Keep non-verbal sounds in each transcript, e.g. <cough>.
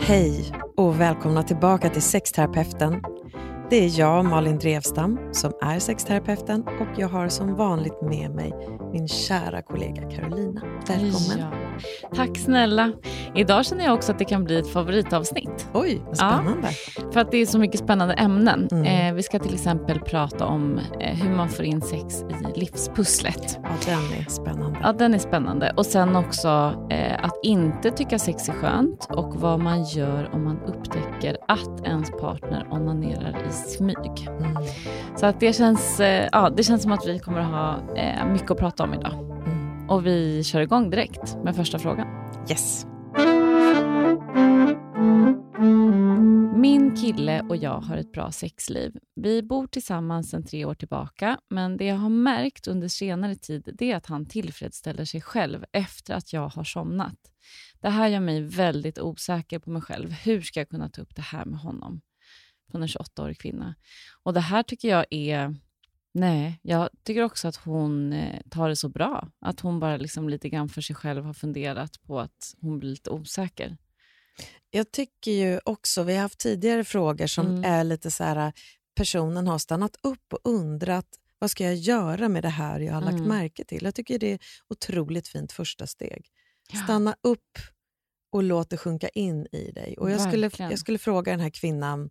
Hej och välkomna tillbaka till Sexterapeuten. Det är jag, Malin Drevstam, som är sexterapeuten och jag har som vanligt med mig min kära kollega Carolina. Välkommen. Ja. Tack snälla. Idag känner jag också att det kan bli ett favoritavsnitt. Oj, vad spännande. Ja, för att det är så mycket spännande ämnen. Mm. Eh, vi ska till exempel prata om eh, hur man får in sex i livspusslet. Ja, den är spännande. Ja, den är spännande. Och sen också eh, att inte tycka sex är skönt och vad man gör om man upptäcker att ens partner onanerar i smyg. Mm. Så att det, känns, eh, ja, det känns som att vi kommer att ha eh, mycket att prata om idag. Mm. Och vi kör igång direkt med första frågan. Yes. Min kille och jag har ett bra sexliv. Vi bor tillsammans sedan tre år tillbaka, men det jag har märkt under senare tid är att han tillfredsställer sig själv efter att jag har somnat. Det här gör mig väldigt osäker på mig själv. Hur ska jag kunna ta upp det här med honom? Från en 28-årig kvinna. Och det här tycker jag är... Nej, jag tycker också att hon eh, tar det så bra. Att hon bara liksom lite grann för sig själv har funderat på att hon blir lite osäker. Jag tycker ju också, vi har haft tidigare frågor som Mm. är lite så här, personen har stannat upp och undrat vad ska jag göra med det här jag har lagt Mm. märke till. Jag tycker det är otroligt fint första steg. Ja. Stanna upp och låt det sjunka in i dig. Och jag, skulle, jag skulle fråga den här kvinnan,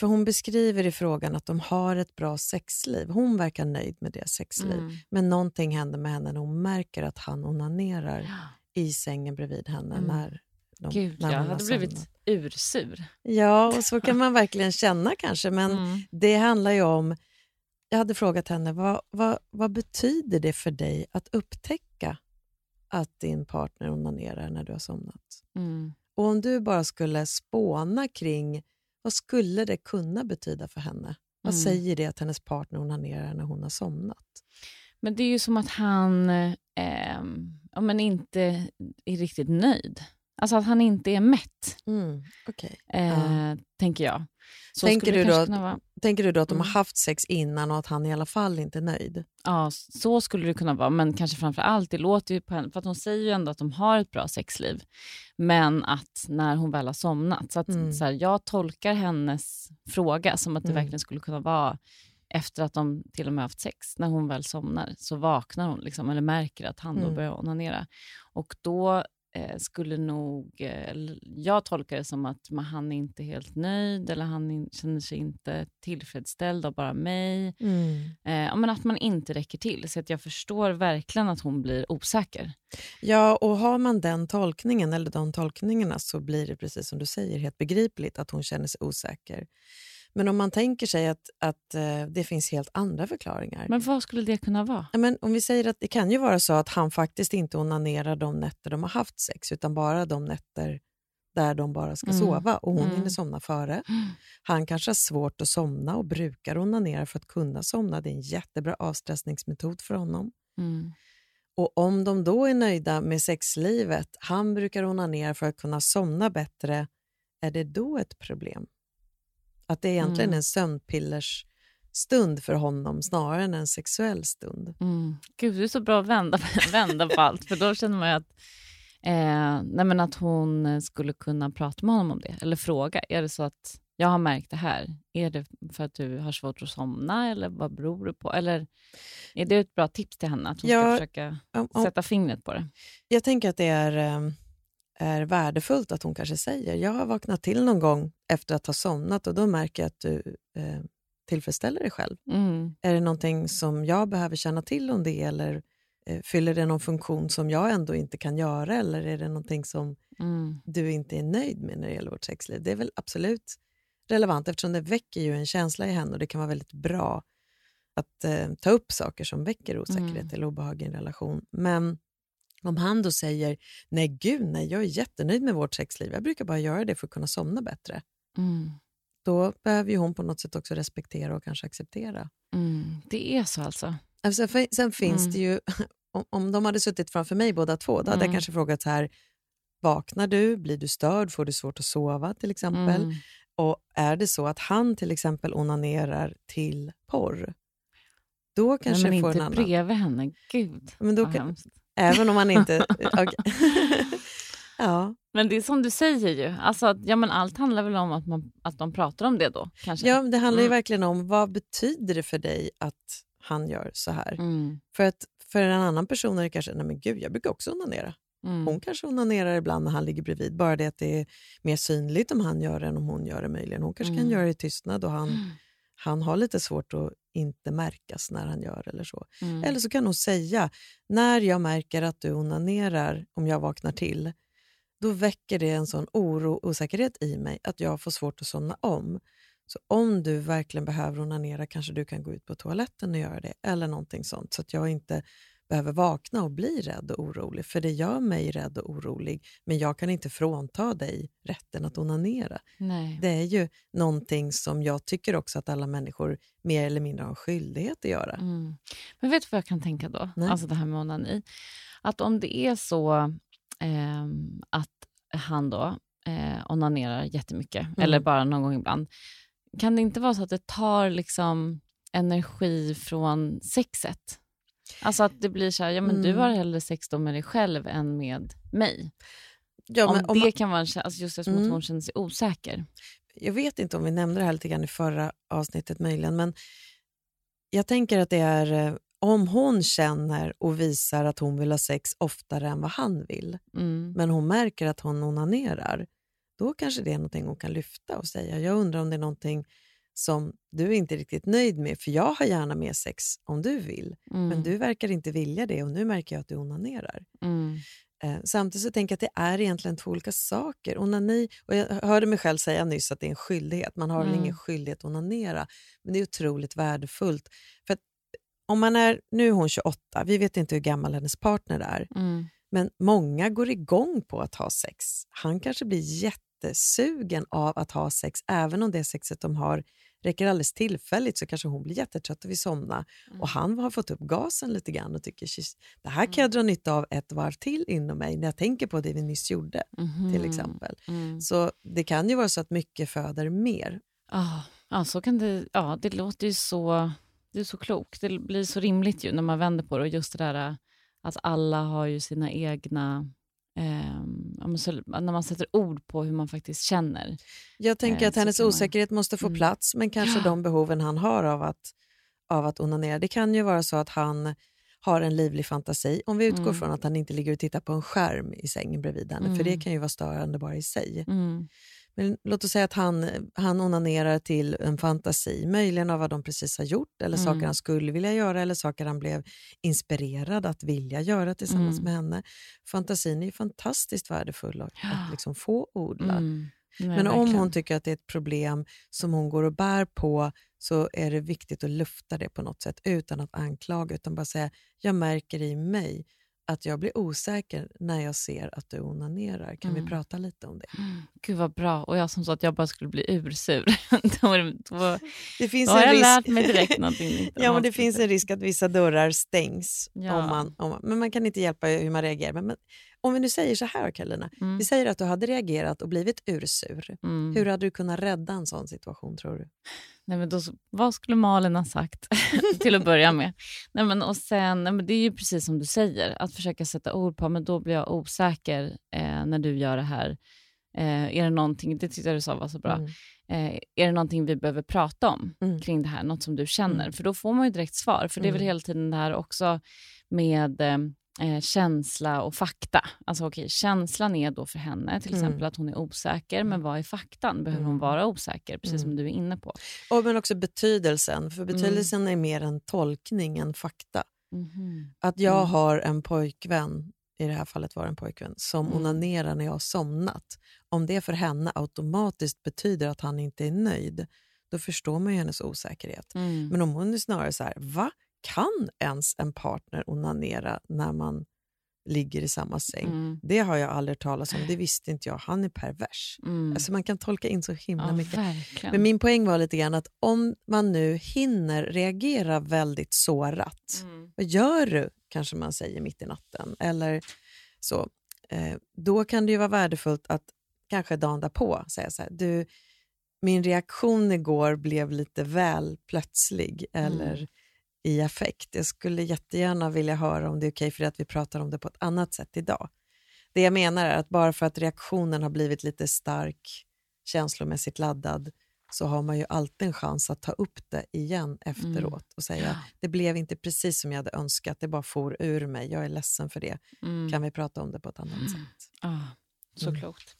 för hon beskriver i frågan att de har ett bra sexliv. Hon verkar nöjd med deras sexliv. Mm. Men någonting händer med henne när hon märker att han onanerar Ja. i sängen bredvid henne. Mm. När de, Gud, när jag hade blivit ursur. Ja, och så kan man verkligen känna kanske. Men Mm. det handlar ju om... Jag hade frågat henne, vad, vad, vad betyder det för dig att upptäcka att din partner onanerar när du har somnat? Mm. Och om du bara skulle spåna kring vad skulle det kunna betyda för henne? Vad Mm. säger det att hennes partner onanerar när hon har somnat? Men det är ju som att han eh, ja, men inte är riktigt nöjd. Alltså att han inte är mätt, Mm, okej. eh, tänker jag. Så Tänker du då vara. Tänker du då att de Mm. har haft sex innan och att han i alla fall inte är nöjd? Ja, så skulle det kunna vara. Men kanske framför allt, det låter ju på henne, för att hon säger ju ändå att de har ett bra sexliv. Men att när hon väl har somnat. Så att Mm. så här, jag tolkar hennes fråga som att det Mm. verkligen skulle kunna vara efter att de till och med haft sex. När hon väl somnar så vaknar hon liksom, eller märker att han då Mm. börjar onanera. Och då skulle nog, eh, jag tolkar det som att man, han är inte helt nöjd eller han in, känner sig inte tillfredsställd av bara mig. Eh, ja, men att man inte räcker till. Så att jag förstår verkligen att hon blir osäker. Ja, och har man den tolkningen eller de tolkningarna så blir det precis som du säger helt begripligt att hon känner sig osäker. Men om man tänker sig att, att eh, det finns helt andra förklaringar. Men vad skulle det kunna vara? Men om vi säger att det kan ju vara så att han faktiskt inte onanerar de nätter de har haft sex utan bara de nätter där de bara ska Mm. sova och hon Mm. hinner somna före. <gasps> Han kanske har svårt att somna och brukar onanera för att kunna somna. Det är en jättebra avstressningsmetod för honom. Mm. Och om de då är nöjda med sexlivet, han brukar onanera för att kunna somna bättre, är det då ett problem? Att det är egentligen Mm. en sömnpillers stund för honom snarare än en sexuell stund. Mm. Gud, det är så bra att vända, <laughs> vända på allt. För då känner man ju att, eh, nej att hon skulle kunna prata med honom om det. Eller fråga, är det så att jag har märkt det här. Är det för att du har svårt att somna eller vad beror det på? Eller är det ett bra tips till henne att hon Ja, ska försöka Om, om, sätta fingret på det? jag tänker att det är, eh, är värdefullt att hon kanske säger jag har vaknat till någon gång efter att ha somnat och då märker jag att du eh, tillfredsställer dig själv. Mm. Är det någonting som jag behöver känna till om det eller eh, fyller det någon funktion som jag ändå inte kan göra eller är det någonting som Mm. du inte är nöjd med när det gäller vårt sexliv? Det är väl absolut relevant eftersom det väcker ju en känsla i henne och det kan vara väldigt bra att eh, ta upp saker som väcker osäkerhet Mm. eller obehag i en relation. Men om han då säger nej gud nej, jag är jättenöjd med vårt sexliv, jag brukar bara göra det för att kunna somna bättre. Mm. Då behöver ju hon på något sätt också respektera och kanske acceptera. Mm. Det är så alltså? Alltså, sen finns Mm. det ju, <laughs> om, om de hade suttit framför mig båda två, då hade jag Mm. kanske frågat så här, vaknar du, blir du störd, får du svårt att sova till exempel? Mm. Och är det så att han till exempel onanerar till porr, då kanske Nej, men får inte en annan... bredvid henne. Gud, Men då kan. Även om man inte... <laughs> <laughs> Ja. Men det är som du säger ju, alltså, att, ja, men allt handlar väl om att, man, att de pratar om det då. Kanske. ja, det handlar ju Mm. verkligen om vad betyder det för dig att han gör så här? Mm. För att för en annan person är det kanske, nej men gud, jag brukar också onanera. Mm. Hon kanske onanerar ibland när han ligger bredvid, bara det att det är mer synligt om han gör det än om hon gör det möjligen. Hon kanske kan Mm. göra det i tystnad och han, Mm. han har lite svårt att inte märkas när han gör eller så. Mm. Eller så kan hon säga, när jag märker att du onanerar om jag vaknar till, då väcker det en sån oro och osäkerhet i mig att jag får svårt att somna om. Så om du verkligen behöver onanera kanske du kan gå ut på toaletten och göra det, eller någonting sånt, så att jag inte behöver vakna och bli rädd och orolig. För det gör mig rädd och orolig, men jag kan inte frånta dig rätten att onanera. Nej. Det är ju någonting som jag tycker också att alla människor mer eller mindre har skyldighet att göra. Mm. Men vet du vad jag kan tänka då? Nej. Alltså det här med onani. Att om det är så ehm, att han då eh, onanerar jättemycket, Mm. eller bara någon gång ibland, kan det inte vara så att det tar liksom energi från sexet? Alltså att det blir så här, ja men du Mm. har hellre sex då med dig själv än med mig. Ja, om men det om man- kan vara en, alltså just eftersom Mm. hon känner sig osäker. jag vet inte om vi nämnde det här lite grann i förra avsnittet möjligen, men jag tänker att det är eh, om hon känner och visar att hon vill ha sex oftare än vad han vill, Mm. men hon märker att hon onanerar, då kanske det är någonting hon kan lyfta och säga, jag undrar om det är någonting som du inte är riktigt nöjd med, för jag har gärna mer sex om du vill, Mm. men du verkar inte vilja det och nu märker jag att du onanerar. Mm. Eh, samtidigt så tänker jag att det är egentligen två olika saker. Onani, och jag hörde mig själv säga nyss att det är en skyldighet. Man har Mm. ingen skyldighet att onanera, men det är otroligt värdefullt. För om man är, nu är hon 28, vi vet inte hur gammal hennes partner är, Mm. men många går igång på att ha sex. Han kanske blir jättesugen av att ha sex, även om det sexet de har räcker alldeles tillfälligt så kanske hon blir jättetrött och vill somna. Mm. Och han har fått upp gasen lite grann och tycker "Shit, det här kan jag dra nytta av ett varv till inom mig när jag tänker på det vi nyss gjorde. till Mhm. exempel. Mm. Så det kan ju vara så att mycket föder mer. Ja, så kan det, ja, det låter ju så, det är så klokt. Det blir så rimligt ju när man vänder på det. Och just det där att alla har ju sina egna... ehm, så, när man sätter ord på hur man faktiskt känner. Jag tänker Eh, att hennes man- osäkerhet måste få Mm. plats, men kanske Ja. de behoven han har av att, av att onanera. Det kan ju vara så att han har en livlig fantasi, om vi utgår Mm. från att han inte ligger och tittar på en skärm i sängen bredvid henne, för det Mm. kan ju vara störande bara i sig. Men låt oss säga att han, han onanerar till en fantasi, möjligen av vad de precis har gjort, eller Mm. saker han skulle vilja göra, eller saker han blev inspirerad att vilja göra tillsammans Mm. med henne. Fantasin är ju fantastiskt värdefull att, Ja. att liksom få odla. Mm. Nej, Men om verkligen. hon tycker att det är ett problem som hon går och bär på så är det viktigt att lufta det på något sätt utan att anklaga, utan bara säga jag märker i mig att jag blir osäker när jag ser att du onanerar. Kan Mm. vi prata lite om det? Mm. Gud vad bra. Och jag som sa att jag bara skulle bli ursur. <laughs> då, då, Det finns då har jag risk... lärt mig direkt <laughs> någonting ja, men det finns en risk att vissa dörrar stängs. Ja. Om man, om man, men man kan inte hjälpa hur man reagerar. Men, men, om vi nu säger så här, Karolina. Mm. Vi säger att du hade reagerat och blivit ursur. Mm. Hur hade du kunnat rädda en sån situation, tror du? Nej, men då, vad skulle Malin ha sagt <laughs> till att börja med? Nej, men, och sen, nej, men det är ju precis som du säger, att försöka sätta ord på, men då blir jag osäker eh, när du gör det här. Eh, är det någonting, det tyckte jag du sa var så bra, Mm. eh, är det någonting vi behöver prata om Mm. kring det här, något som du känner? Mm. För då får man ju direkt svar, för det är väl Mm. hela tiden det här också med eh, känsla och fakta. Alltså okej, känslan är då för henne till Mm. exempel att hon är osäker, men vad är faktan? Behöver hon Mm. vara osäker? Precis som Mm. du är inne på. Och men också betydelsen, för Mm. betydelsen är mer en tolkning än fakta. Mhm. Att jag har en pojkvän, i det här fallet var en pojkvän, som Mm. onanerar när jag har somnat. Om det för henne automatiskt betyder att han inte är nöjd, då förstår man ju hennes osäkerhet. Mm. Men om hon är snarare så här, va? Kan ens en partner onanera när man ligger i samma säng? Mm. Det har jag aldrig talas om, det visste inte jag. Han är pervers. Mm. Alltså man kan tolka in så himla ja, mycket. verkligen. Men min poäng var lite grann att om man nu hinner reagera väldigt sårat, Mm. vad gör du? Kanske man säger mitt i natten. Eller så. Eh, då kan det ju vara värdefullt att kanske dagen därpå säga så här, du, min reaktion igår blev lite väl plötslig eller Mm. I affekt. Jag skulle jättegärna vilja höra om det är okej för dig att vi pratar om det på ett annat sätt idag. Det jag menar är att bara för att reaktionen har blivit lite stark, känslomässigt laddad, så har man ju alltid en chans att ta upp det igen efteråt mm. och säga ja. det blev inte precis som jag hade önskat, det bara for ur mig, jag är ledsen för det. Mm. Kan vi prata om det på ett annat mm. sätt? Ah, så mm. klokt.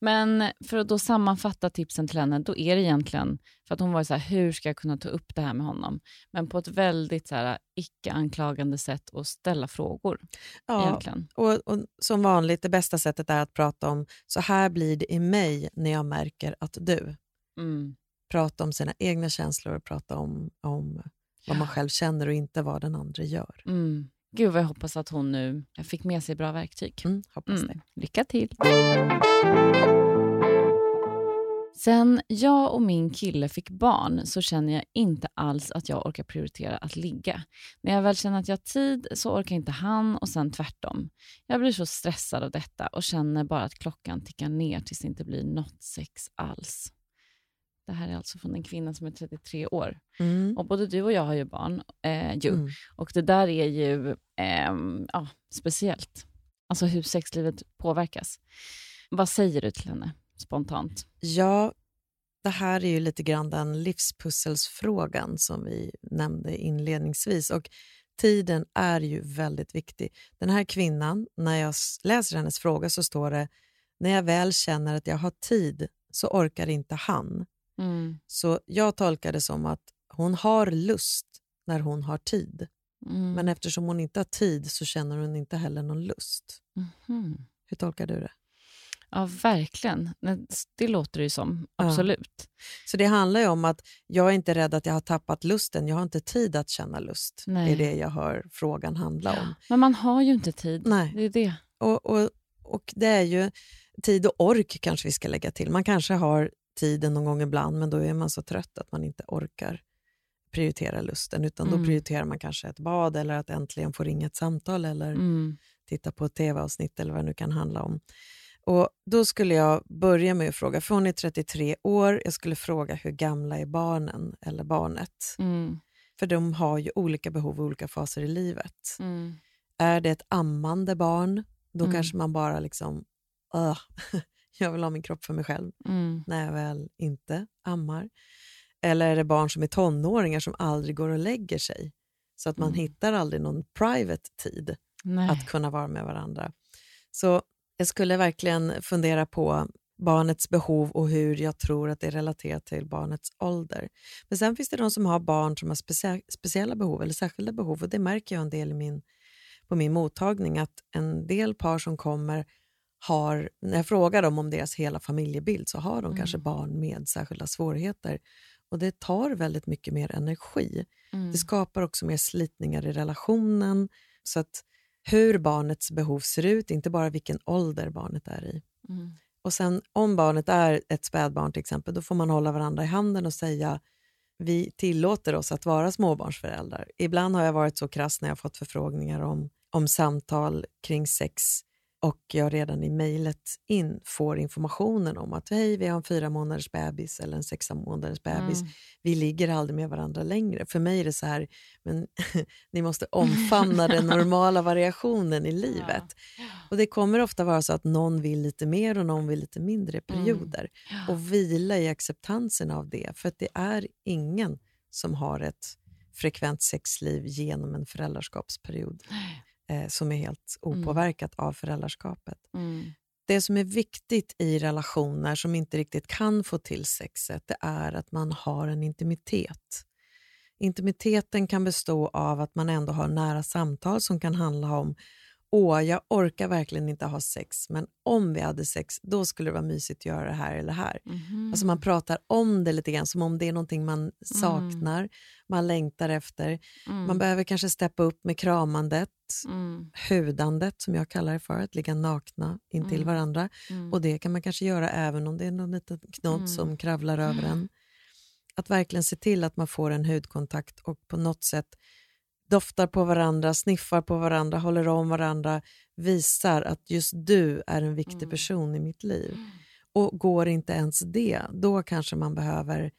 Men för att då sammanfatta tipsen till henne, då är det egentligen, för att hon var så här, hur ska jag kunna ta upp det här med honom? Men på ett väldigt så här, icke-anklagande sätt och ställa frågor. Ja, egentligen. Och, och, som vanligt, det bästa sättet är att prata om, så här blir det i mig när jag märker att du. Mm. Prata om sina egna känslor och prata om, om vad man själv känner och inte vad den andra gör. Mm. Gud vad jag hoppas att hon nu fick med sig bra verktyg. Mm, hoppas mm. det. Lycka till! Sen jag och min kille fick barn så känner jag inte alls att jag orkar prioritera att ligga. När jag väl känner att jag har tid så orkar inte han och sen tvärtom. Jag blir så stressad av detta och känner bara att klockan tickar ner tills det inte blir något sex alls. Det här är alltså från en kvinna som är 33 år. Mm. Och Både du och jag har ju barn. Eh, ju. Mm. Och det där är ju eh, ja, speciellt. Alltså hur sexlivet påverkas. Vad säger du till henne spontant? Ja, det här är ju lite grann den livspusselsfrågan som vi nämnde inledningsvis. Och Tiden är ju väldigt viktig. Den här kvinnan, när jag läser hennes fråga så står det när jag väl känner att jag har tid så orkar inte han. Mm. Så jag tolkar det som att hon har lust när hon har tid. Mm. Men eftersom hon inte har tid så känner hon inte heller någon lust. Mm. Hur tolkar du det? Ja, verkligen. Det låter det ju som. Absolut. Ja. Så det handlar ju om att jag är inte rädd att jag har tappat lusten. Jag har inte tid att känna lust. Nej. Det är det jag hör frågan handla om. Men man har ju inte tid. Nej. Det är det. Och, och, och det är ju tid och ork kanske vi ska lägga till. Man kanske har tiden någon gång ibland, men då är man så trött att man inte orkar prioritera lusten, utan mm. då prioriterar man kanske ett bad eller att äntligen få ringa ett samtal eller mm. titta på ett tv-avsnitt eller vad det nu kan handla om. Och Då skulle jag börja med att fråga, för hon är 33 år, jag skulle fråga hur gamla är barnen eller barnet? Mm. För de har ju olika behov i olika faser i livet. Mm. Är det ett ammande barn, då mm. kanske man bara liksom, uh, <laughs> jag vill ha min kropp för mig själv mm. när jag väl inte ammar. Eller är det barn som är tonåringar som aldrig går och lägger sig? Så att man mm. hittar aldrig någon private tid Nej. att kunna vara med varandra. Så jag skulle verkligen fundera på barnets behov och hur jag tror att det är relaterat till barnets ålder. Men sen finns det de som har barn som har specia speciella behov eller särskilda behov och det märker jag en del i min, på min mottagning att en del par som kommer har, när jag frågar dem om deras hela familjebild så har de mm. kanske barn med särskilda svårigheter. Och Det tar väldigt mycket mer energi. Mm. Det skapar också mer slitningar i relationen. Så att hur barnets behov ser ut, inte bara vilken ålder barnet är i. Mm. Och sen om barnet är ett spädbarn till exempel, då får man hålla varandra i handen och säga vi tillåter oss att vara småbarnsföräldrar. Ibland har jag varit så krass när jag fått förfrågningar om, om samtal kring sex och jag redan i mejlet in får informationen om att hej, vi har en fyra månaders bebis eller en sex månaders bebis. Mm. Vi ligger aldrig med varandra längre. För mig är det så här, men <laughs> ni måste omfamna den <laughs> normala variationen i livet. Ja. Och Det kommer ofta vara så att någon vill lite mer och någon vill lite mindre mm. perioder. Mm. Ja. Och vila i acceptansen av det, för det är ingen som har ett frekvent sexliv genom en föräldraskapsperiod eh, som är helt mm. opåverkat mm. av föräldraskapet. Mm. Det som är viktigt i relationer som inte riktigt kan få till sexet, det är att man har en intimitet. Intimiteten kan bestå av att man ändå har nära samtal som kan handla om åh, jag orkar verkligen inte ha sex, men om vi hade sex, då skulle det vara mysigt att göra det här eller det här. Mm. Alltså man pratar om det lite grann, som om det är någonting man mm. saknar, mm. man längtar efter. Mm. Man behöver kanske steppa upp med kramandet, mm. hudandet som jag kallar det för, att ligga nakna intill mm. varandra. Mm. Och det kan man kanske göra även om det är någon liten knodd som kravlar över en. Att verkligen se till att man får en hudkontakt och på något sätt doftar på varandra, sniffar på varandra, håller om varandra, visar att just du är en viktig mm. person i mitt liv. Och går inte ens det, då kanske man behöver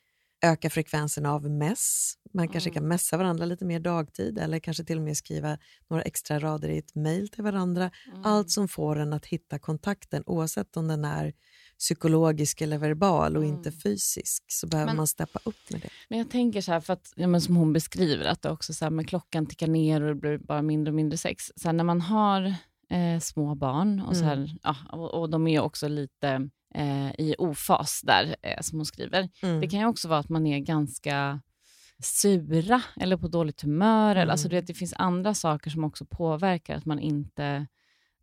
öka frekvensen av mess. Man kanske Mm. kan messa varandra lite mer dagtid eller kanske till och med skriva några extra rader i ett mejl till varandra. Mm. Allt som får en att hitta kontakten oavsett om den är psykologisk eller verbal och Mm. inte fysisk så behöver Men- man steppa upp med det. Men jag tänker så här, för att, ja, men som hon beskriver, att det också så här, klockan tickar ner och det blir bara mindre och mindre sex. Så här, när man har eh, små barn, och, så Mm. här, ja, och, och de är också lite eh, i ofas där, eh, som hon skriver. Mm. Det kan ju också vara att man är ganska sura eller på dåligt humör. Eller, alltså, Mm. du vet, det finns andra saker som också påverkar att man inte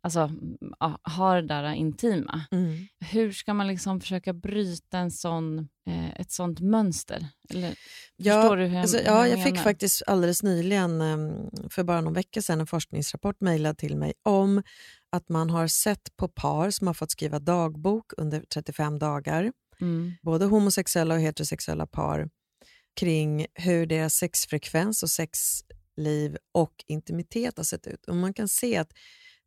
alltså, ja, har det där intima. Mm. Hur ska man liksom försöka bryta en sån, eh, ett sånt mönster? Eller, Ja, jag, Alltså, ja, jag fick faktiskt alldeles nyligen, em, för bara någon vecka sedan, en forskningsrapport mejlad till mig om att man har sett på par som har fått skriva dagbok under 35 dagar, Mm. både homosexuella och heterosexuella par, kring hur deras sexfrekvens och sexliv och intimitet har sett ut. Och man kan se att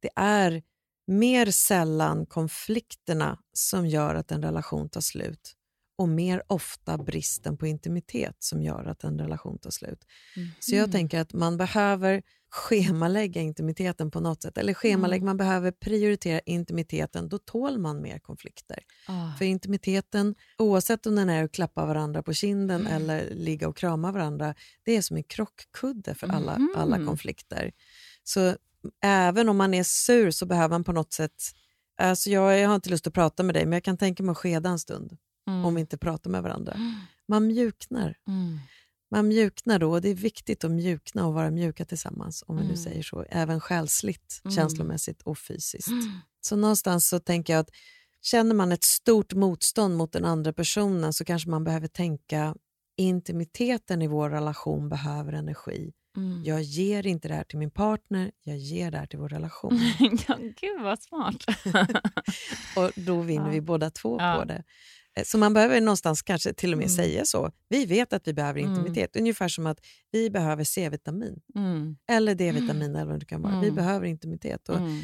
det är mer sällan konflikterna som gör att en relation tar slut och mer ofta bristen på intimitet som gör att en relation tar slut. Så jag Mhm. tänker att man behöver schemalägga intimiteten på något sätt. Eller schemalägga, Mm. man behöver prioritera intimiteten. Då tål man mer konflikter. Ah. För intimiteten, oavsett om den är att klappa varandra på kinden Mm. eller ligga och krama varandra, det är som en krockkudde för alla, alla konflikter. Så även om man är sur så behöver man på något sätt... Alltså jag, jag har inte lust att prata med dig, men jag kan tänka mig att skeda en stund Mm. om vi inte pratar med varandra. Man mjuknar. Mm. Man mjuknar då och det är viktigt att mjukna och vara mjuka tillsammans, om vi nu Mm. säger så. Även själsligt, Mm. känslomässigt och fysiskt. Mm. Så någonstans så tänker jag att känner man ett stort motstånd mot den andra personen så kanske man behöver tänka intimiteten i vår relation behöver energi. Mm. Jag ger inte det här till min partner, jag ger det här till vår relation. <laughs> ja, gud vad smart. <laughs> och då vinner Ja. vi båda två Ja. på det. Eh, Så man behöver någonstans kanske till och med Mm. säga så. Vi vet att vi behöver Mm. intimitet. Ungefär som att vi behöver C-vitamin Mm. eller D-vitamin eller vad det kan vara. Vi Mm. behöver intimitet. Och, Mm.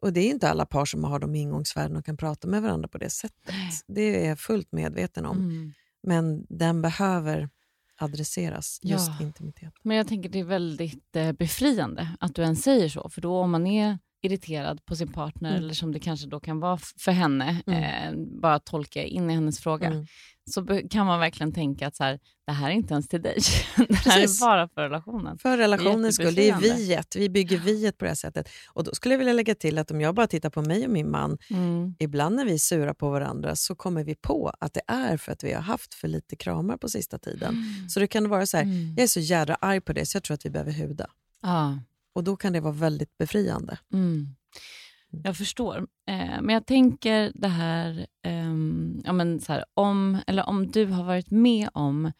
och det är inte alla par som har de ingångsvärden och kan prata med varandra på det sättet. Det är jag fullt medveten om. Mm. Men den behöver adresseras, just Ja. intimitet. Men jag tänker det är väldigt eh, befriande att du ens säger så. För då om man är irriterad på sin partner, Mm. eller som det kanske då kan vara för henne, eh, bara tolka in i hennes fråga, Mm. så kan man verkligen tänka att så här, det här är inte ens till dig. <laughs> det här Precis. är bara för relationen. För relationens skull. Det är viet. Vi bygger viet på det här sättet. Och då skulle jag vilja lägga till att om jag bara tittar på mig och min man, Mm. ibland när vi är sura på varandra så kommer vi på att det är för att vi har haft för lite kramar på sista tiden. Så det kan vara så här, Mm. jag är så jädra arg på det så jag tror att vi behöver huda. Ja. Och då kan det vara väldigt befriande. Mm. Jag förstår. Eh, men jag tänker det här, ehm, ja, men så här om, eller om du har varit med om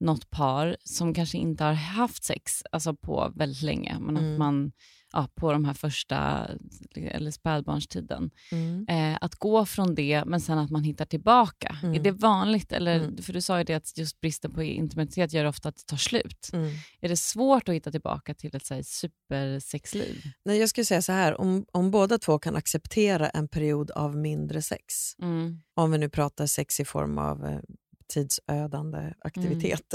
något par som kanske inte har haft sex alltså på väldigt länge, men Mm. att man ja, på de här första, eller spädbarnstiden, Mm. eh, att gå från det men sen att man hittar tillbaka. Mm. Är det vanligt? Eller, Mm. För du sa ju det att just bristen på intimitet gör ofta att det tar slut. Mm. Är det svårt att hitta tillbaka till ett så här, supersexliv? Nej, jag skulle säga så här, om, om båda två kan acceptera en period av mindre sex, Mm. om vi nu pratar sex i form av eh, tidsödande aktivitet,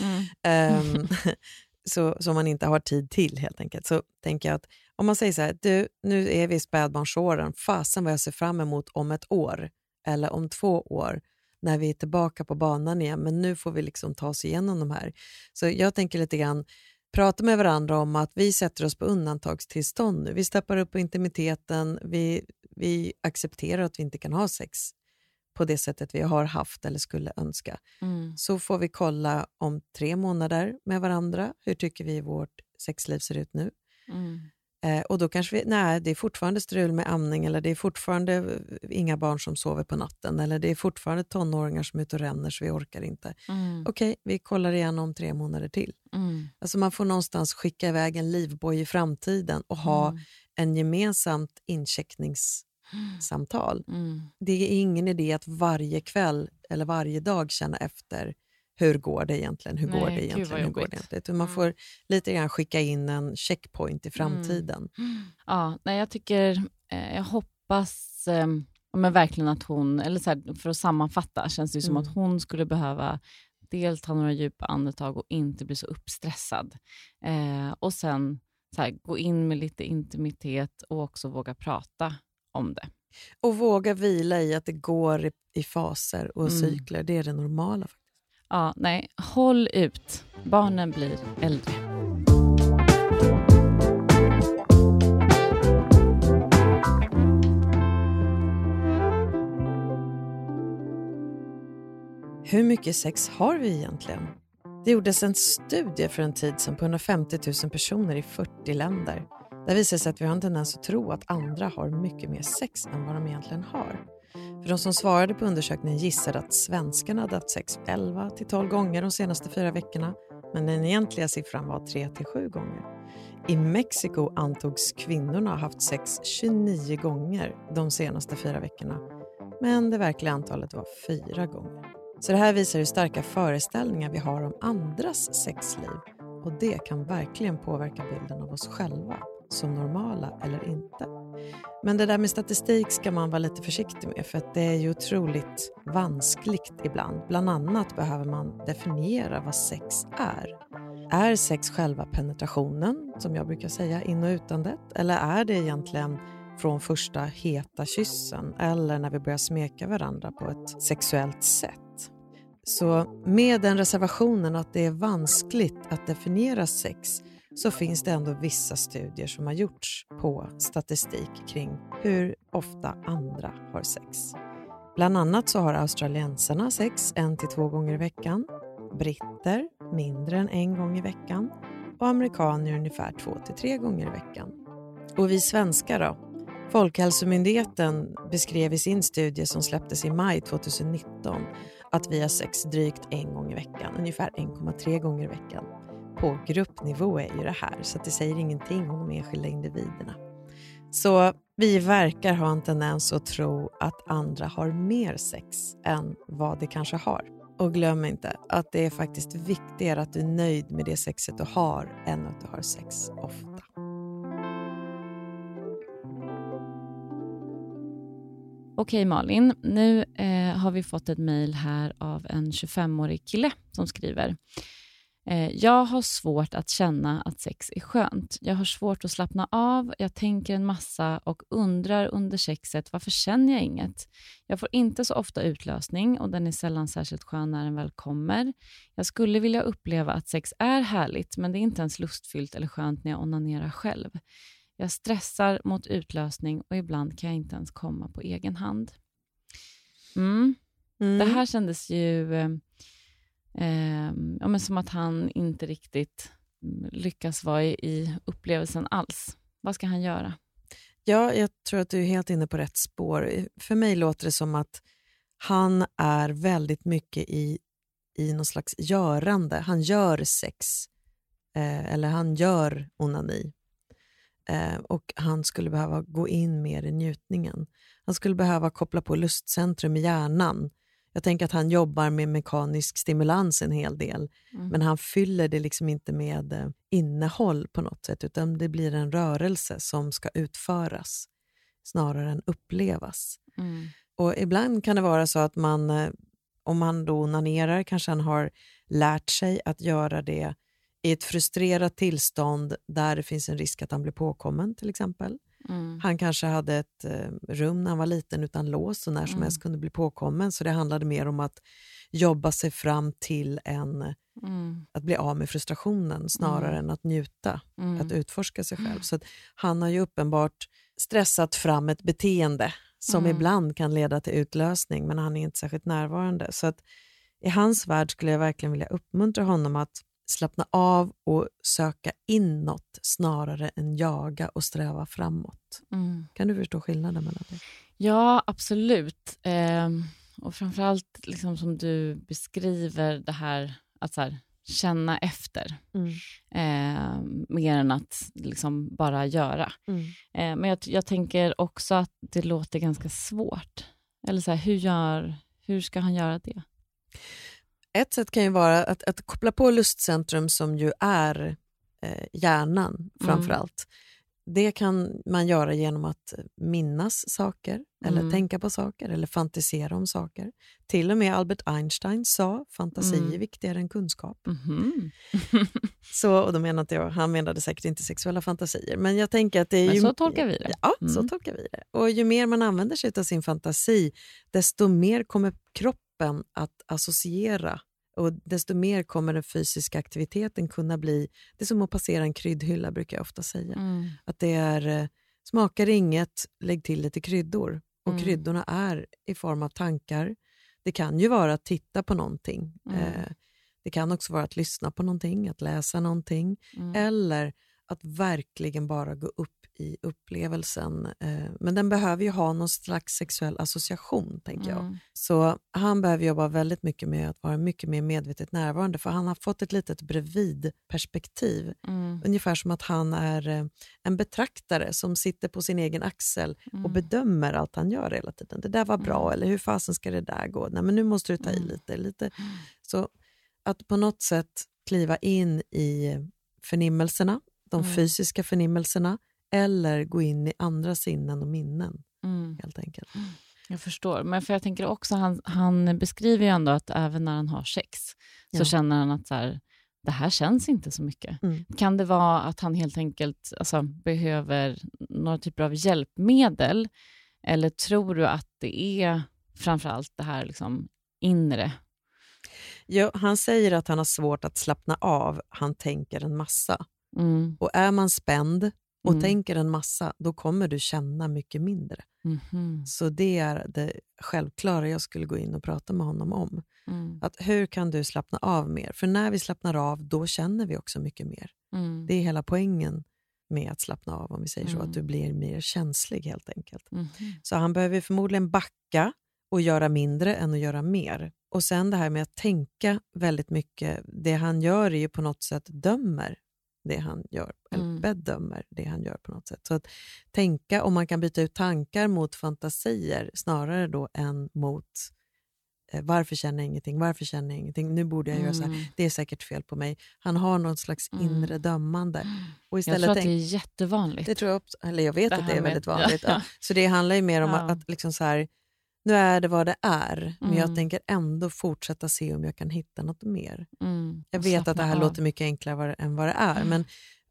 Mm. <laughs> så, som man inte har tid till helt enkelt, så tänker jag att om man säger så här, du, nu är vi i spädbarnsåren, fasen vad jag ser fram emot om ett år eller om två år när vi är tillbaka på banan igen, men nu får vi liksom ta oss igenom de här. Så jag tänker lite grann, prata med varandra om att vi sätter oss på undantagstillstånd nu. Vi steppar upp på intimiteten, vi, vi accepterar att vi inte kan ha sex på det sättet vi har haft eller skulle önska. Mm. Så får vi kolla om tre månader med varandra. Hur tycker vi vårt sexliv ser ut nu? Mm. Eh, och då kanske vi, nej, det är fortfarande strul med amning eller det är fortfarande inga barn som sover på natten eller det är fortfarande tonåringar som är ute och ränner så vi orkar inte. Mm. Okej, vi kollar igen om tre månader till. Mm. Alltså man får någonstans skicka iväg en livboj i framtiden och ha Mm. en gemensamt incheckningssamtal. Mm. Det är ingen idé att varje kväll eller varje dag känna efter hur går det egentligen, hur Nej, går det egentligen, hur går det egentligen. Man Mm. får lite grann skicka in en checkpoint i framtiden. Ja, nej, jag tycker, eh, jag hoppas eh, men verkligen att hon, eller så här, för att sammanfatta, känns det som Mm. att hon skulle behöva dels ta några djupa andetag och inte bli så uppstressad. Eh, och sen här, gå in med lite intimitet och också våga prata om det. Och våga vila i att det går i, i faser och mm. cykler. Det är det normala. Ja, nej, håll ut. Barnen blir äldre. Hur mycket sex har vi egentligen? Det gjordes en studie för en tid sedan på 150 000 personer i 40 länder. Där visar sig att vi har en tendens att tro att andra har mycket mer sex än vad de egentligen har. För de som svarade på undersökningen gissade att svenskarna hade haft sex 11 till 12 gånger de senaste fyra veckorna, men den egentliga siffran var 3 till 7 gånger. I Mexiko antogs kvinnorna ha haft sex 29 gånger de senaste fyra veckorna, men det verkliga antalet var fyra gånger. Så det här visar hur starka föreställningar vi har om andras sexliv och det kan verkligen påverka bilden av oss själva som normala eller inte. Men det där med statistik ska man vara lite försiktig med för att det är ju otroligt vanskligt ibland. Bland annat behöver man definiera vad sex är. Är sex själva penetrationen, som jag brukar säga, in och utandet? Eller är det egentligen från första heta kyssen eller när vi börjar smeka varandra på ett sexuellt sätt? Så med den reservationen att det är vanskligt att definiera sex så finns det ändå vissa studier som har gjorts på statistik kring hur ofta andra har sex. Bland annat så har australiensarna sex en till två gånger i veckan, britter mindre än en gång i veckan och amerikaner ungefär två till tre gånger i veckan. Och vi svenskar då? Folkhälsomyndigheten beskrev i sin studie som släpptes i maj 2019 att vi har sex drygt en gång i veckan, ungefär 1,3 gånger i veckan. På gruppnivå är ju det här, så det säger ingenting om de enskilda individerna. Så vi verkar ha en tendens att tro att andra har mer sex än vad de kanske har. Och glöm inte att det är faktiskt viktigare att du är nöjd med det sexet du har än att du har sex ofta. Okej Malin, nu eh, har vi fått ett mejl här av en 25-årig kille som skriver. Eh, jag har svårt att känna att sex är skönt. Jag har svårt att slappna av, jag tänker en massa och undrar under sexet varför känner jag inget? Jag får inte så ofta utlösning och den är sällan särskilt skön när den väl kommer. Jag skulle vilja uppleva att sex är härligt men det är inte ens lustfyllt eller skönt när jag onanerar själv. Jag stressar mot utlösning och ibland kan jag inte ens komma på egen hand. Mm. Mm. Det här kändes ju eh, ja, men som att han inte riktigt mm, lyckas vara i, i upplevelsen alls. Vad ska han göra? Ja, jag tror att du är helt inne på rätt spår. För mig låter det som att han är väldigt mycket i, i någon slags görande. Han gör sex, eh, eller han gör onani eh, och han skulle behöva gå in mer i njutningen. Han skulle behöva koppla på lustcentrum i hjärnan. Jag tänker att han jobbar med mekanisk stimulans en hel del, mm. men han fyller det liksom inte med eh, innehåll på något sätt, utan det blir en rörelse som ska utföras snarare än upplevas. Mm. Och Ibland kan det vara så att man, eh, om man då onanerar, kanske han har lärt sig att göra det i ett frustrerat tillstånd där det finns en risk att han blir påkommen till exempel. Mm. Han kanske hade ett eh, rum när han var liten utan lås och när som mm. helst kunde bli påkommen. Så det handlade mer om att jobba sig fram till en, mm. att bli av med frustrationen snarare mm. än att njuta, mm. att utforska sig själv. Så han har ju uppenbart stressat fram ett beteende som mm. ibland kan leda till utlösning men han är inte särskilt närvarande. Så att i hans värld skulle jag verkligen vilja uppmuntra honom att slappna av och söka inåt snarare än jaga och sträva framåt. Mm. Kan du förstå skillnaden mellan det? Ja, absolut. Eh, och framförallt liksom som du beskriver det här att här, känna efter. Mm. Eh, mer än att liksom bara göra. Mm. Eh, men jag, jag, tänker också att det låter ganska svårt. Eller så här, hur, gör, hur ska han göra det? Ett sätt kan ju vara att, att koppla på lustcentrum som ju är eh, hjärnan framför mm. allt. det kan man göra genom att minnas saker, eller Mm. tänka på saker, eller fantisera om saker. Till och med Albert Einstein sa fantasi Mm. är viktigare än kunskap. Mhm. <laughs> Så, och då menar inte jag, han menade säkert inte sexuella fantasier, men jag tänker att det är Men ju... så tolkar vi det. Ja, så Mm. tolkar vi det. Och ju mer man använder sig av sin fantasi, desto mer kommer kroppen att associera och desto mer kommer den fysiska aktiviteten kunna bli... Det är som att passera en kryddhylla, brukar jag ofta säga. Mm. Att det är, eh, smakar inget, lägg till lite kryddor. Och Mm. kryddorna är i form av tankar. Det kan ju vara att titta på någonting. Mm. Eh, det kan också vara att lyssna på någonting, att läsa någonting. Mm. Eller att verkligen bara gå upp i upplevelsen. Eh, men den behöver ju ha någon slags sexuell association, tänker jag. Mm. Så han behöver jobba väldigt mycket med att vara mycket mer medvetet närvarande, för han har fått ett litet bredvidperspektiv. Mm. Ungefär som att han är eh, en betraktare som sitter på sin egen axel och Mm. bedömer allt han gör hela tiden. Det där var bra, Mm. eller hur fasen ska det där gå? Nej, men nu måste du ta i Mm. lite. lite. Så att på något sätt kliva in i förnimmelserna, de Mm. fysiska förnimmelserna, eller gå in i andra sinnen och minnen, Mm. helt enkelt. Jag förstår. Men för jag tänker också, han, han beskriver ju ändå att även när han har sex så Ja. känner han att så här, det här känns inte så mycket. Mm. Kan det vara att han helt enkelt alltså, behöver några typer av hjälpmedel? Eller tror du att det är framförallt det här liksom, inre? Ja, han säger att han har svårt att slappna av, han tänker en massa. Mm. Och är man spänd och Mm. tänker en massa, då kommer du känna mycket mindre. Mhm. Så det är det självklara jag skulle gå in och prata med honom om. Mm. Att hur kan du slappna av mer? För när vi slappnar av, då känner vi också mycket mer. Mm. Det är hela poängen med att slappna av, om vi säger så, Mm. att du blir mer känslig helt enkelt. Mhm. Så han behöver förmodligen backa och göra mindre än att göra mer. Och sen det här med att tänka väldigt mycket, det han gör är ju på något sätt dömer det han gör, eller Mm. bedömer det han gör på något sätt. Så att tänka, om man kan byta ut tankar mot fantasier snarare då än mot eh, varför känner jag ingenting, varför känner jag ingenting, nu borde jag göra så här, Mm. det är säkert fel på mig. Han har någon slags Mm. inre dömande. <gasps> Och Jag istället tror att det är jättevanligt. det tror jag eller jag vet Det att det är med- väldigt <laughs> vanligt. Ja. Ja. Så det handlar ju mer om Ja. att, att liksom så här, nu är det vad det är, men jag Mm. tänker ändå fortsätta se om jag kan hitta något mer. Mm. Jag vet att det här av. låter mycket enklare än vad det är, men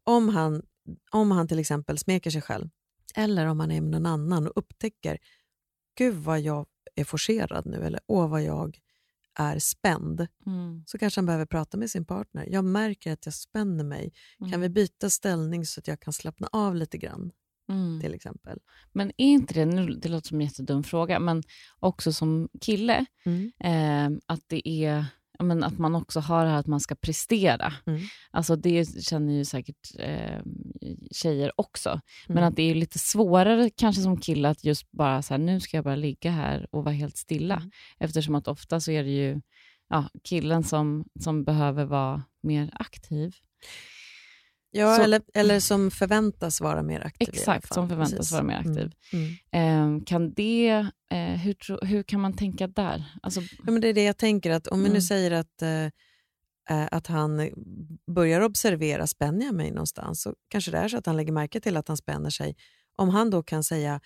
om han, om han till exempel smeker sig själv, eller om han är med någon annan och upptäcker, gud vad jag är forcerad nu, eller åh vad jag är spänd, Mm. så kanske han behöver prata med sin partner. Jag märker att jag spänner mig. Kan Mm. vi byta ställning så att jag kan slappna av lite grann, Mm. till exempel? Men är inte det, nu, det låter som en jättedum fråga, men också som kille, Mm. eh, att det är men att man också har det här att man ska prestera. Mm. Alltså det känner ju säkert eh, tjejer också. Men Mm. att det är lite svårare kanske som kille att just bara så här, nu ska jag bara ligga här och vara helt stilla. Mm. Eftersom att ofta så är det ju ja, killen som, som behöver vara mer aktiv. Ja, Så- eller, eller som förväntas vara mer aktiv. Exakt, som förväntas Precis. vara mer Mm. aktiv. Mm. Eh, kan det, eh, hur, hur kan man tänka där? Alltså, Ja, men det är det jag tänker, att om vi nu Mm. säger att, eh, eh, att han börjar observera, spänner jag mig någonstans, så kanske det är så att han lägger märke till att han spänner sig. Om han då kan säga,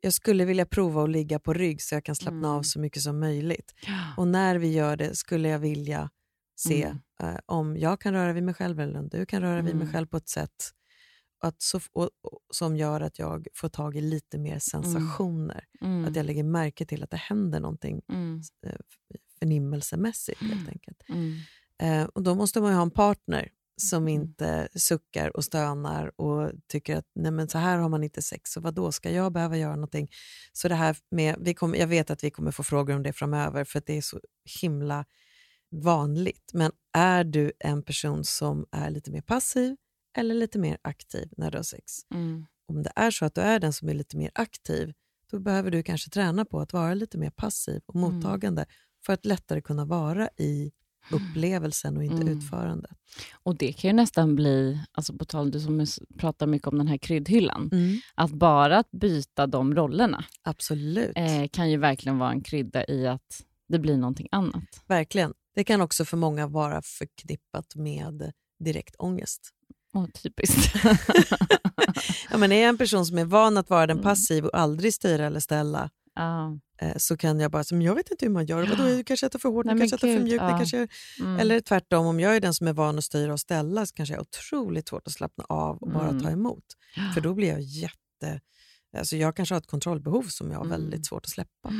jag skulle vilja prova att ligga på rygg så jag kan slappna Mm. av så mycket som möjligt. Och när vi gör det skulle jag vilja se Mm. Eh, om jag kan röra vid mig själv eller om du kan röra vid mig Mm. själv på ett sätt att så, och, och, som gör att jag får tag i lite mer sensationer. mm, Att jag lägger märke till att det händer någonting mm, eh, förnimmelsemässigt helt Mm. enkelt. mm, Eh, och då måste man ju ha en partner som Mm. inte suckar och stönar och tycker att Nej, men så här har man inte sex, så vad då ska jag behöva göra någonting? Så det här med, vi kommer, jag vet att vi kommer få frågor om det framöver för att det är så himla vanligt. Men är du en person som är lite mer passiv eller lite mer aktiv när du har sex? mm, Om det är så att du är den som är lite mer aktiv, då behöver du kanske träna på att vara lite mer passiv och Mm. mottagande för att lättare kunna vara i upplevelsen och inte Mm. utförandet. Och det kan ju nästan bli, alltså på tal du som pratar mycket om den här kryddhyllan, att bara att byta de rollerna Absolut, eh, kan ju verkligen vara en krydda i att det blir någonting annat. verkligen. Det kan också för många vara förknippat med direkt ångest. Oh, typiskt. <laughs> ja, men är jag en person som är van att vara den mm. passiv och aldrig styra eller ställa ah. så kan jag bara säga, jag vet inte hur man gör. Vadå, du kanske äter för hårt, du kanske äter för mjukt. Ja. Kanske... Mm. Eller tvärtom, om jag är den som är van att styra och ställa så kanske jag har otroligt svårt att slappna av och bara mm. ta emot. För då blir jag jätte... Alltså jag kanske har ett kontrollbehov som jag har mm. väldigt svårt att släppa.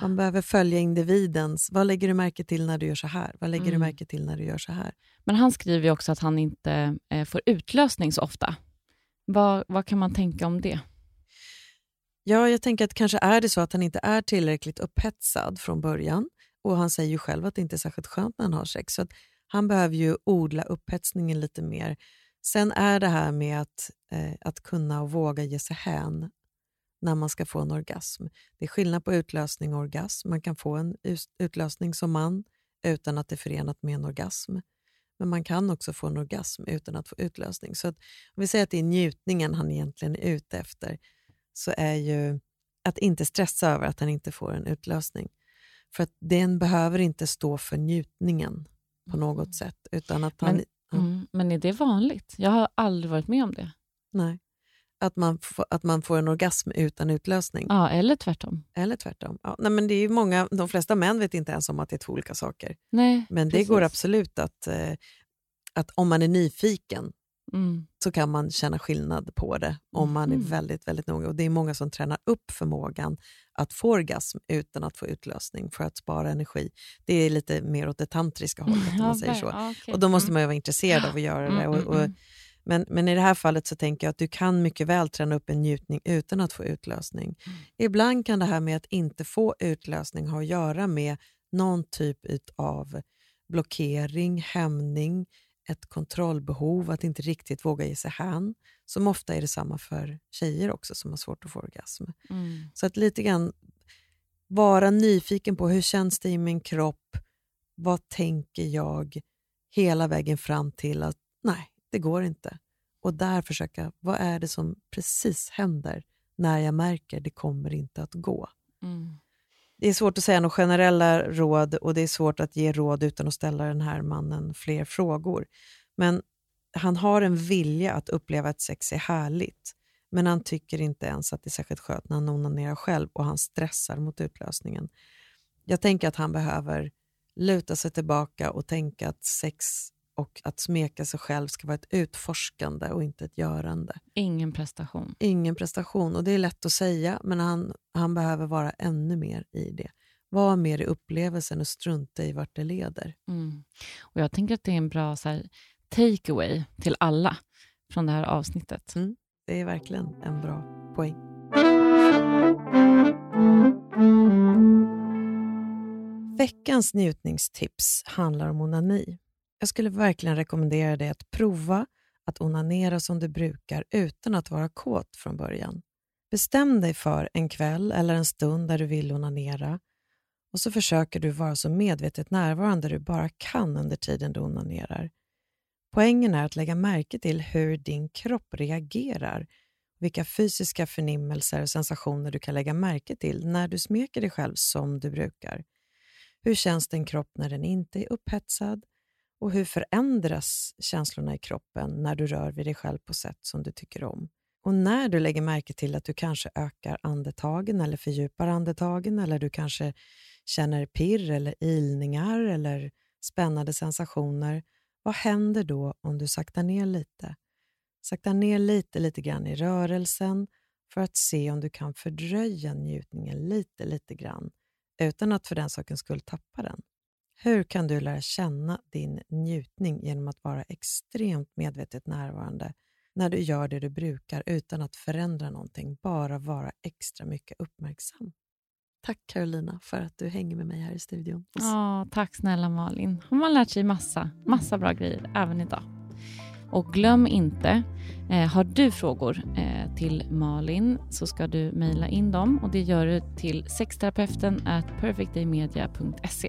Man behöver följa individens. Vad lägger du märke till när du gör så här? Vad lägger mm. du märke till när du gör så här? Men han skriver också att han inte eh, får utlösning så ofta. Vad, vad kan man tänka om det? Ja, jag tänker att kanske är det så att han inte är tillräckligt upphetsad från början. Och Han säger ju själv att det inte är särskilt skönt när han har sex. Så han behöver ju odla upphetsningen lite mer. Sen är det här med att, eh, att kunna och våga ge sig hän när man ska få en orgasm. Det är skillnad på utlösning och orgasm. Man kan få en utlösning som man utan att det är förenat med en orgasm. Men man kan också få en orgasm utan att få utlösning. Så att, om vi säger att det är njutningen han egentligen är ute efter, så är ju att inte stressa över att han inte får en utlösning. För att den behöver inte stå för njutningen på något mm. sätt. Utan att han, men, ja. mm, men är det vanligt? Jag har aldrig varit med om det. Nej att man, att man får en orgasm utan utlösning. Ja, eller tvärtom. Eller tvärtom. Ja, nej, men det är många, de flesta män vet inte ens om att det är två olika saker. Nej, men precis. det går absolut att, eh, att om man är nyfiken mm. så kan man känna skillnad på det om man är mm. väldigt, väldigt noga. Och Det är många som tränar upp förmågan att få orgasm utan att få utlösning för att spara energi. Det är lite mer åt det tantriska hållet. om man säger så. Ja, okay. Och Då måste mm. man ju vara intresserad av att göra det. Mm, och, och men, men i det här fallet så tänker jag att du kan mycket väl träna upp en njutning utan att få utlösning. Mm. Ibland kan det här med att inte få utlösning ha att göra med någon typ av blockering, hämning, ett kontrollbehov, att inte riktigt våga ge sig hän. Som ofta är det samma för tjejer också som har svårt att få orgasm. Mm. Så att lite grann vara nyfiken på hur känns det i min kropp? Vad tänker jag? Hela vägen fram till att nej, det går inte. Och där försöka, vad är det som precis händer när jag märker det kommer inte att gå? Mm. Det är svårt att säga några generella råd och det är svårt att ge råd utan att ställa den här mannen fler frågor. Men han har en vilja att uppleva att sex är härligt. Men han tycker inte ens att det är särskilt skönt när han onanerar själv och han stressar mot utlösningen. Jag tänker att han behöver luta sig tillbaka och tänka att sex och att smeka sig själv ska vara ett utforskande och inte ett görande. Ingen prestation. Ingen prestation. Och Det är lätt att säga, men han, han behöver vara ännu mer i det. Var mer i upplevelsen och strunta i vart det leder. Mm. Och Jag tänker att det är en bra take-away till alla från det här avsnittet. Mm. Det är verkligen en bra poäng. Veckans njutningstips handlar om onani. Jag skulle verkligen rekommendera dig att prova att onanera som du brukar utan att vara kåt från början. Bestäm dig för en kväll eller en stund där du vill onanera och så försöker du vara så medvetet närvarande du bara kan under tiden du onanerar. Poängen är att lägga märke till hur din kropp reagerar vilka fysiska förnimmelser och sensationer du kan lägga märke till när du smeker dig själv som du brukar. Hur känns din kropp när den inte är upphetsad? Och hur förändras känslorna i kroppen när du rör vid dig själv på sätt som du tycker om? Och när du lägger märke till att du kanske ökar andetagen eller fördjupar andetagen eller du kanske känner pirr eller ilningar eller spännande sensationer, vad händer då om du saktar ner lite? Sakta ner lite, lite grann i rörelsen för att se om du kan fördröja njutningen lite, lite grann utan att för den sakens skull tappa den. Hur kan du lära känna din njutning genom att vara extremt medvetet närvarande när du gör det du brukar utan att förändra någonting, bara vara extra mycket uppmärksam? Tack Carolina för att du hänger med mig här i studion. Oh, tack snälla Malin. Har man lärt sig massa, massa bra grejer även idag. Och glöm inte, eh, har du frågor eh, till Malin så ska du mejla in dem och det gör du till sexterapeuten at perfectdaymedia.se.